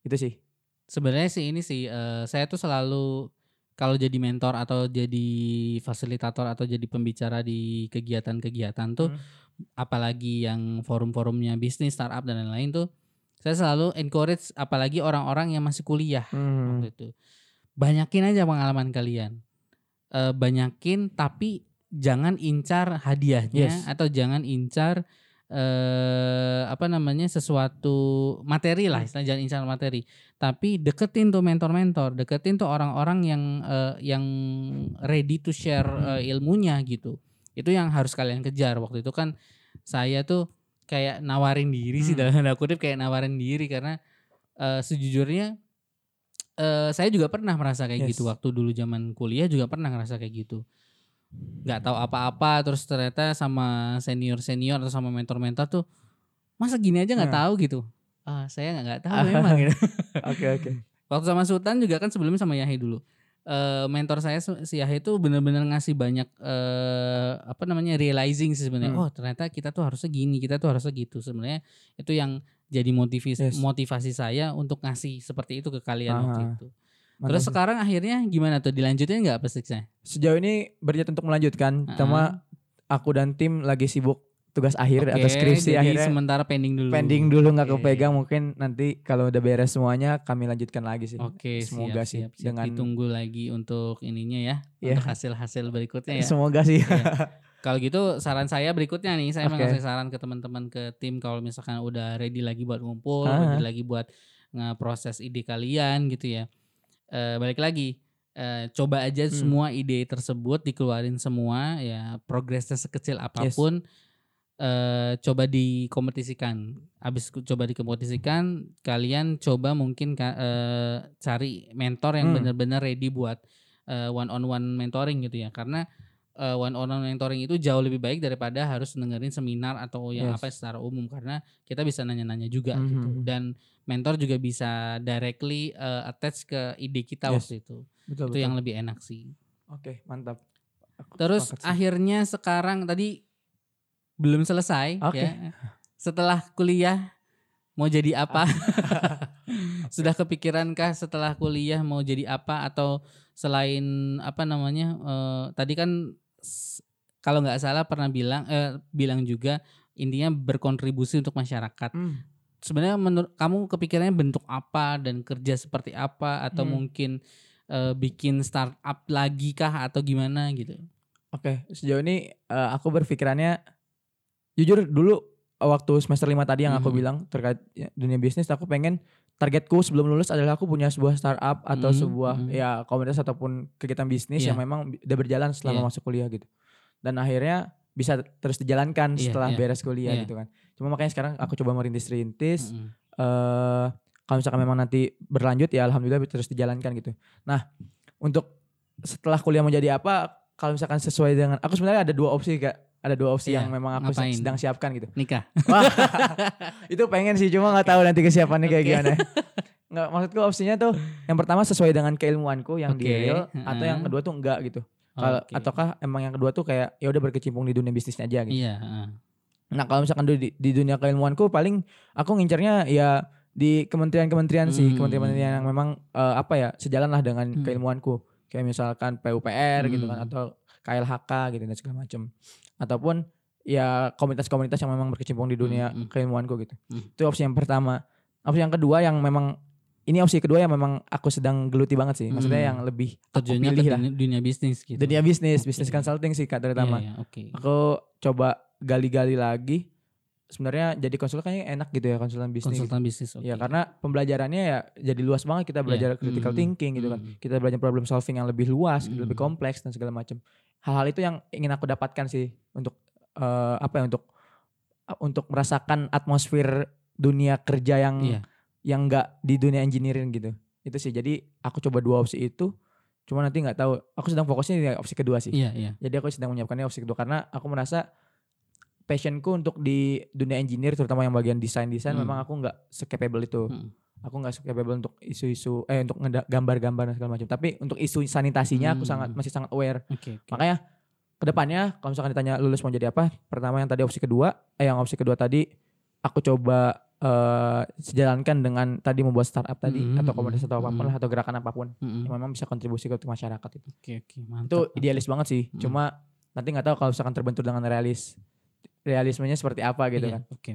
itu sih Sebenarnya sih ini sih eh, saya tuh selalu kalau jadi mentor atau jadi fasilitator atau jadi pembicara di kegiatan-kegiatan tuh Hmm. Apalagi yang forum-forumnya bisnis startup dan lain-lain tuh saya selalu encourage apalagi orang-orang yang masih kuliah Hmm. waktu itu banyakin aja pengalaman kalian Eh, banyakin tapi jangan incar hadiahnya Yes. atau jangan incar eh apa namanya sesuatu materi lah istilah jangan incar materi tapi deketin tuh mentor-mentor deketin tuh orang-orang yang eh, yang ready to share Hmm. eh, ilmunya gitu itu yang harus kalian kejar. Waktu itu kan saya tuh kayak nawarin diri sih Hmm. dalam tanda kutip kayak nawarin diri. Karena eh, sejujurnya eh saya juga pernah merasa kayak Yes. gitu waktu dulu zaman kuliah juga pernah ngerasa kayak gitu. Nggak tahu apa-apa terus ternyata sama senior senior atau sama mentor mentor tuh masa gini aja nggak Nah. tahu? gitu. Ah saya nggak tahu memang gitu. Oke oke. Waktu sama Sultan juga kan sebelumnya sama Yahi dulu Eh mentor saya si Yahi itu bener-bener ngasih banyak eh apa namanya realizing sih sebenarnya Hmm. oh ternyata kita tuh harusnya gini kita tuh harusnya gitu sebenarnya itu yang jadi motivasi Yes. motivasi saya untuk ngasih seperti itu ke kalian waktu Aha. itu Mantap terus sekarang akhirnya gimana tuh dilanjutin nggak pesiknya sejauh ini berniat untuk melanjutkan Ah. cuma aku dan tim lagi sibuk tugas akhir atau Oke, skripsi jadi akhirnya sementara pending dulu. pending dulu nggak Oke. kepegang mungkin nanti kalau udah beres semuanya kami lanjutkan lagi sih. Oke, Semoga siap, sih siap, siap. dengan- ditunggu lagi untuk ininya ya, Iya. untuk hasil-hasil berikutnya ya. Semoga sih. Iya. Kalau gitu saran saya berikutnya nih, saya Oke. mengasih saran ke teman-teman ke tim kalau misalkan udah ready lagi buat ngumpul, Ah. ready lagi buat ngeproses ide kalian gitu ya. Eh, balik lagi, eh, coba aja Hmm. semua ide tersebut dikeluarin semua ya, progresnya sekecil apa pun. Eh, coba dikompetisikan. Habis coba dikompetisikan, kalian coba mungkin eh, cari mentor yang Hmm. benar-benar ready buat one on one mentoring gitu ya. Karena one on one mentoring itu jauh lebih baik daripada harus dengerin seminar atau yang Yes. apa secara umum karena kita bisa nanya-nanya juga gitu. Mhm. Dan mentor juga bisa directly eh, attach ke ide kita Yes. waktu itu. betul, Itu betul. yang lebih enak sih. Oke, mantap. Aku Terus akhirnya sekarang tadi belum selesai Oke. ya. Setelah kuliah mau jadi apa? Sudah kepikirankah setelah kuliah mau jadi apa atau selain apa namanya? eh, tadi kan kalau nggak salah pernah bilang eh, bilang juga intinya berkontribusi untuk masyarakat. Hmm. Sebenarnya menurut kamu kepikirannya bentuk apa dan kerja seperti apa atau Hmm. mungkin eh, bikin startup lagi kah atau gimana gitu? Oke, sejauh ini eh, aku berpikirannya jujur dulu eh, waktu semester 5 tadi yang aku Mhm. bilang terkait ya, dunia bisnis aku pengen targetku sebelum lulus adalah aku punya sebuah startup atau Mhm, sebuah mhm. ya komunitas ataupun kegiatan bisnis Iya. yang memang udah berjalan selama Iya. masuk kuliah gitu. Dan akhirnya bisa terus dijalankan Iya, setelah iya. beres kuliah Iya. gitu kan. Cuma makanya sekarang aku coba merintis-rintis Mm-mm. eh kalau misalkan memang nanti berlanjut ya alhamdulillah terus dijalankan gitu. Nah, untuk setelah kuliah mau jadi apa kalau misalkan sesuai dengan aku sebenarnya ada dua opsi Kak. Ada dua opsi Iya, yang memang aku ngapain? sedang siapkan gitu. Nikah. Wah, itu pengen sih cuma nggak tahu nanti kesiapannya kayak Oke. gimana. Nggak maksudku opsinya tuh yang pertama sesuai dengan keilmuanku yang di Oke, real atau yang kedua tuh enggak gitu. Kalau Oke. ataukah emang yang kedua tuh kayak ya udah berkecimpung di dunia bisnisnya aja gitu. Iya, heeh. Nah kalau misalkan di, di dunia keilmuanku paling aku ngincernya ya di kementerian-kementerian sih, Hmm. kementerian-kementerian yang memang eh, apa ya sejalan lah dengan Hmm. keilmuanku. Kayak misalkan PUPR gitu kan Hmm. atau KLHK gitu dan segala macam. Ataupun ya komunitas-komunitas yang memang berkecimpung di dunia Hmm, hmm. keilmuanku gitu. Hmm. Itu opsi yang pertama. Opsi yang kedua yang memang ini opsi kedua yang memang aku sedang geluti banget sih. Maksudnya Hmm. yang lebih aku pilih lah. dunia, dunia bisnis gitu. Dunia bisnis, Oke. bisnis consulting sih Kak terutama. Iya, iya, oke. Aku coba gali-gali lagi. Sebenarnya jadi konsultan kayaknya enak gitu ya konsultan bisnis. gitu. Konsultan bisnis, oke. Ya karena pembelajarannya ya jadi luas banget kita belajar Iya. critical Mm, thinking gitu kan. mm. Kita belajar problem solving yang lebih luas, gitu, lebih Mm. kompleks dan segala macam. Hal-hal itu yang ingin aku dapatkan sih untuk eh, apa ya untuk untuk merasakan atmosfer dunia kerja yang Iya. yang enggak di dunia engineering gitu. Itu sih. Jadi aku coba dua opsi itu. Cuma nanti nggak tahu. Aku sedang fokusnya di opsi kedua sih. Iya, iya. Jadi aku sedang menyiapkannya opsi kedua karena aku merasa passionku untuk di dunia engineer terutama yang bagian desain desain Hmm. memang aku nggak secapable itu. Hmm. Aku nggak secapable untuk isu-isu eh untuk gambar-gambar dan segala macam. Tapi untuk isu sanitasinya aku Hmm. sangat masih sangat aware. Oke, oke. Makanya ke depannya kalau misalkan ditanya lulus mau jadi apa, pertama yang tadi opsi kedua, eh yang opsi kedua tadi aku coba eh sejalankan dengan tadi membuat startup tadi Hmm, atau hmm, komunitas atau apa pun hmm. lah atau gerakan apa pun Mm-mm. yang memang bisa kontribusi ke masyarakat itu Oke, oke, mantap. itu mantap. idealis banget sih. Mm. Cuma nanti nggak tahu kalau misalkan terbentur dengan realis realismenya seperti apa gitu Iya, kan. Oke.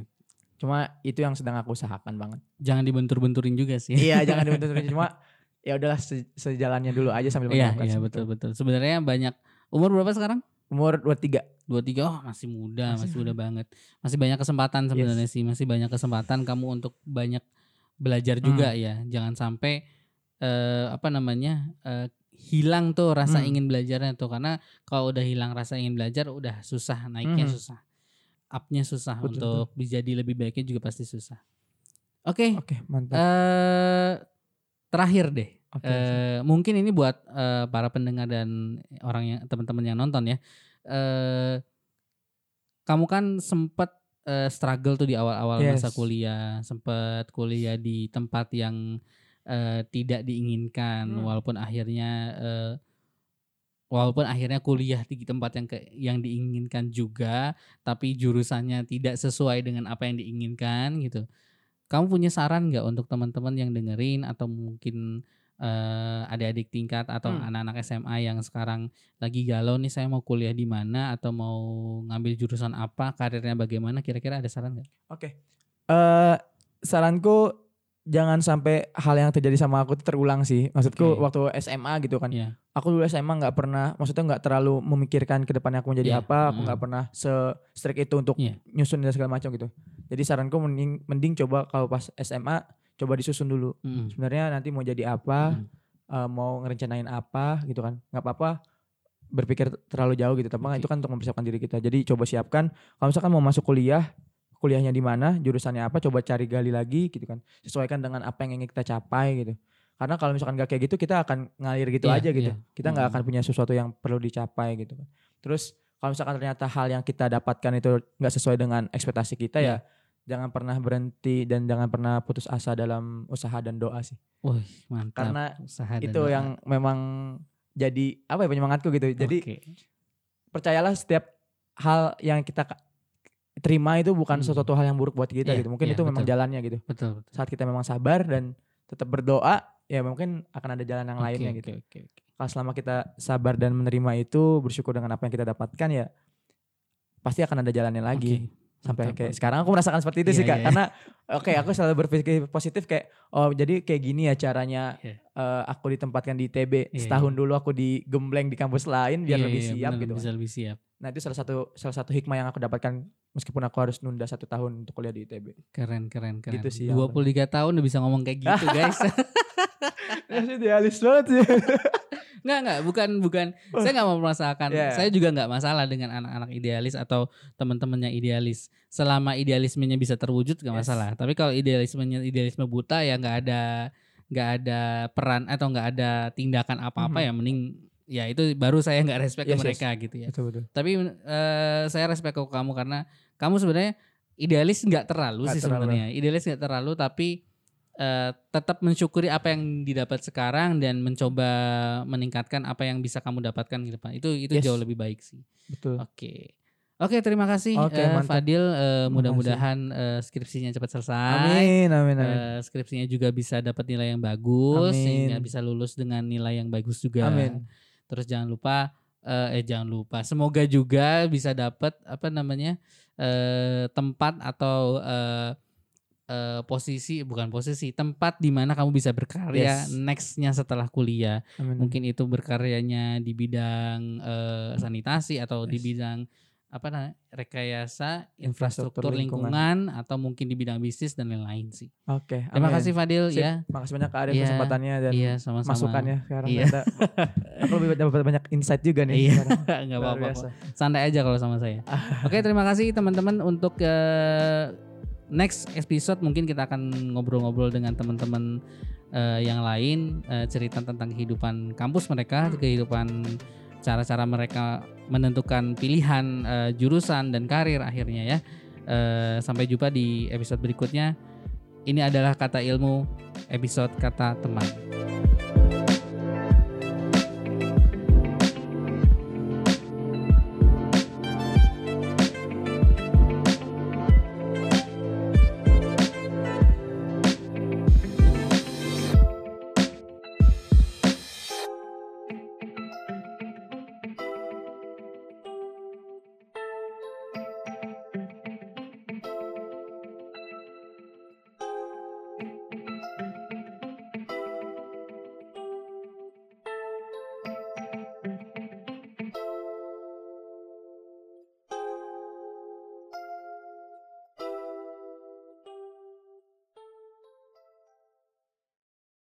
Cuma itu yang sedang aku usahakan banget. Jangan dibentur-benturin juga sih. iya, jangan dibentur cuma ya udahlah se- sejalannya dulu aja sambil Iya, iya betul betul. Sebenarnya banyak umur berapa sekarang? Umur 23. dua tiga oh masih muda Masih masih, muda banget masih banyak kesempatan sebenarnya sih masih banyak kesempatan kamu untuk banyak belajar Hmm. juga ya jangan sampai eh, apa namanya eh, hilang tuh rasa Hmm. ingin belajarnya tuh karena kalau udah hilang rasa ingin belajar udah susah naiknya Hmm. susah upnya susah Betul, untuk jadi lebih baiknya juga pasti susah oke Oke, mantap. eh terakhir deh Oke. Eh, mungkin ini buat eh, para pendengar dan orang yang teman-teman yang nonton ya. Eh, kamu kan sempat eh, struggle tuh di awal-awal masa Yes. kuliah, sempat kuliah di tempat yang eh, tidak diinginkan, Hmm. walaupun akhirnya eh, walaupun akhirnya kuliah di tempat yang ke, yang diinginkan juga, tapi jurusannya tidak sesuai dengan apa yang diinginkan gitu. Kamu punya saran nggak untuk teman-teman yang dengerin atau mungkin eh, adik-adik tingkat atau Hmm. anak-anak SMA yang sekarang lagi galau nih saya mau kuliah di mana atau mau ngambil jurusan apa, karirnya bagaimana, kira-kira ada saran nggak? Oke. Eh saranku jangan sampai hal yang terjadi sama aku itu terulang sih. Maksudku Oke. waktu SMA gitu kan. Iya. Aku dulu SMA nggak pernah, maksudnya nggak terlalu memikirkan ke depannya aku menjadi Iya, apa. Aku mm. nggak pernah se strict itu untuk Iya. nyusun dan segala macam gitu. Jadi saranku mending mending coba kalau pas SMA coba disusun dulu. Mm. Sebenarnya nanti mau jadi apa, Mm. eh, mau ngerencanain apa gitu kan. nggak apa-apa berpikir terlalu jauh gitu. Tapi Oke. itu kan untuk mempersiapkan diri kita. Jadi coba siapkan. Kalau misalkan mau masuk kuliah, kuliahnya di mana, jurusannya apa, coba cari gali lagi gitu kan. Sesuaikan dengan apa yang ingin kita capai gitu. Karena kalau misalkan gak kayak gitu, kita akan ngalir gitu Iya, aja gitu. iya. Kita nggak Mm. akan punya sesuatu yang perlu dicapai gitu kan. Terus kalau misalkan ternyata hal yang kita dapatkan itu nggak sesuai dengan ekspektasi kita Iya. ya, jangan pernah berhenti dan jangan pernah putus asa dalam usaha dan doa sih. Wih, mantap. Karena Usaha dan itu doa. yang memang jadi apa ya penyemangatku gitu. Jadi Oke. percayalah setiap hal yang kita terima itu bukan Hmm. sesuatu hal yang buruk buat kita Iya, gitu. Mungkin iya, itu memang betul. jalannya gitu. betul, betul. Saat kita memang sabar dan tetap berdoa, ya mungkin akan ada jalan yang Oke, lainnya gitu. oke, oke. Kalau selama kita sabar dan menerima itu, bersyukur dengan apa yang kita dapatkan ya pasti akan ada jalannya lagi. Oke, Sampai kayak sekarang aku merasakan seperti itu Iya, sih Kak. iya. Karena oke aku selalu berpikir positif kayak oh jadi kayak gini ya caranya Iya. eh, aku ditempatkan di ITB. Iya, Setahun iya. dulu aku digembleng di kampus lain biar Iya, lebih iya, siap benar, gitu. kan. Bisa lebih siap. Nah itu salah satu salah satu hikmah yang aku dapatkan meskipun aku harus nunda satu tahun untuk kuliah di ITB. Keren, keren, keren. Gitu sih yang 23 tahun udah bisa ngomong kayak gitu, guys. Idealis banget sih. Enggak, enggak, bukan bukan. Saya nggak mau merasakan. Yeah. Saya juga nggak masalah dengan anak-anak idealis atau teman-temannya idealis. Selama idealismenya bisa terwujud nggak Yes. masalah. Tapi kalau idealismenya idealisme buta ya nggak ada nggak ada peran atau nggak ada tindakan apa-apa Mhm. ya mending ya itu baru saya nggak respect ke Yes, yes. mereka gitu ya. betul betul. Tapi eh, saya respect ke kamu karena kamu sebenarnya idealis nggak terlalu Nggak sih sebenarnya. Idealis nggak terlalu tapi eh, tetap mensyukuri apa yang didapat sekarang dan mencoba meningkatkan apa yang bisa kamu dapatkan ke depan. Itu itu Yes. jauh lebih baik sih. Betul. Oke. Oke, terima kasih Oke, eh, mantap. Fadil. Eh, Terima mudah-mudahan eh, skripsinya cepat selesai. Amin amin amin. Eh, skripsinya juga bisa dapat nilai yang bagus Amin. sehingga bisa lulus dengan nilai yang bagus juga. Amin. Terus jangan lupa eh, eh jangan lupa semoga juga bisa dapat apa namanya eh tempat atau eh eh, posisi bukan posisi tempat di mana kamu bisa berkarya Yes. nextnya setelah kuliah amin. mungkin itu berkaryanya di bidang eh, sanitasi atau di Yes. bidang apa namanya rekayasa infrastruktur Infrastruktur lingkungan. lingkungan. atau mungkin di bidang bisnis dan lain-lain sih Oke. terima amin. kasih Fadil Sip. ya Makasih banyak Kak Arya Iya, kesempatannya dan iya sama-sama masukannya sekarang. Iya. ternyata aku lebih dapat banyak insight juga nih. Iya, sekarang. nggak Luar apa-apa. Santai aja kalau sama saya. Oke, terima kasih teman-teman untuk eh, next episode mungkin kita akan ngobrol-ngobrol dengan teman-teman eh, yang lain eh, cerita tentang kehidupan kampus mereka, kehidupan cara-cara mereka menentukan pilihan eh, jurusan dan karir akhirnya ya. Eh, sampai jumpa di episode berikutnya. Ini adalah kata ilmu episode kata teman.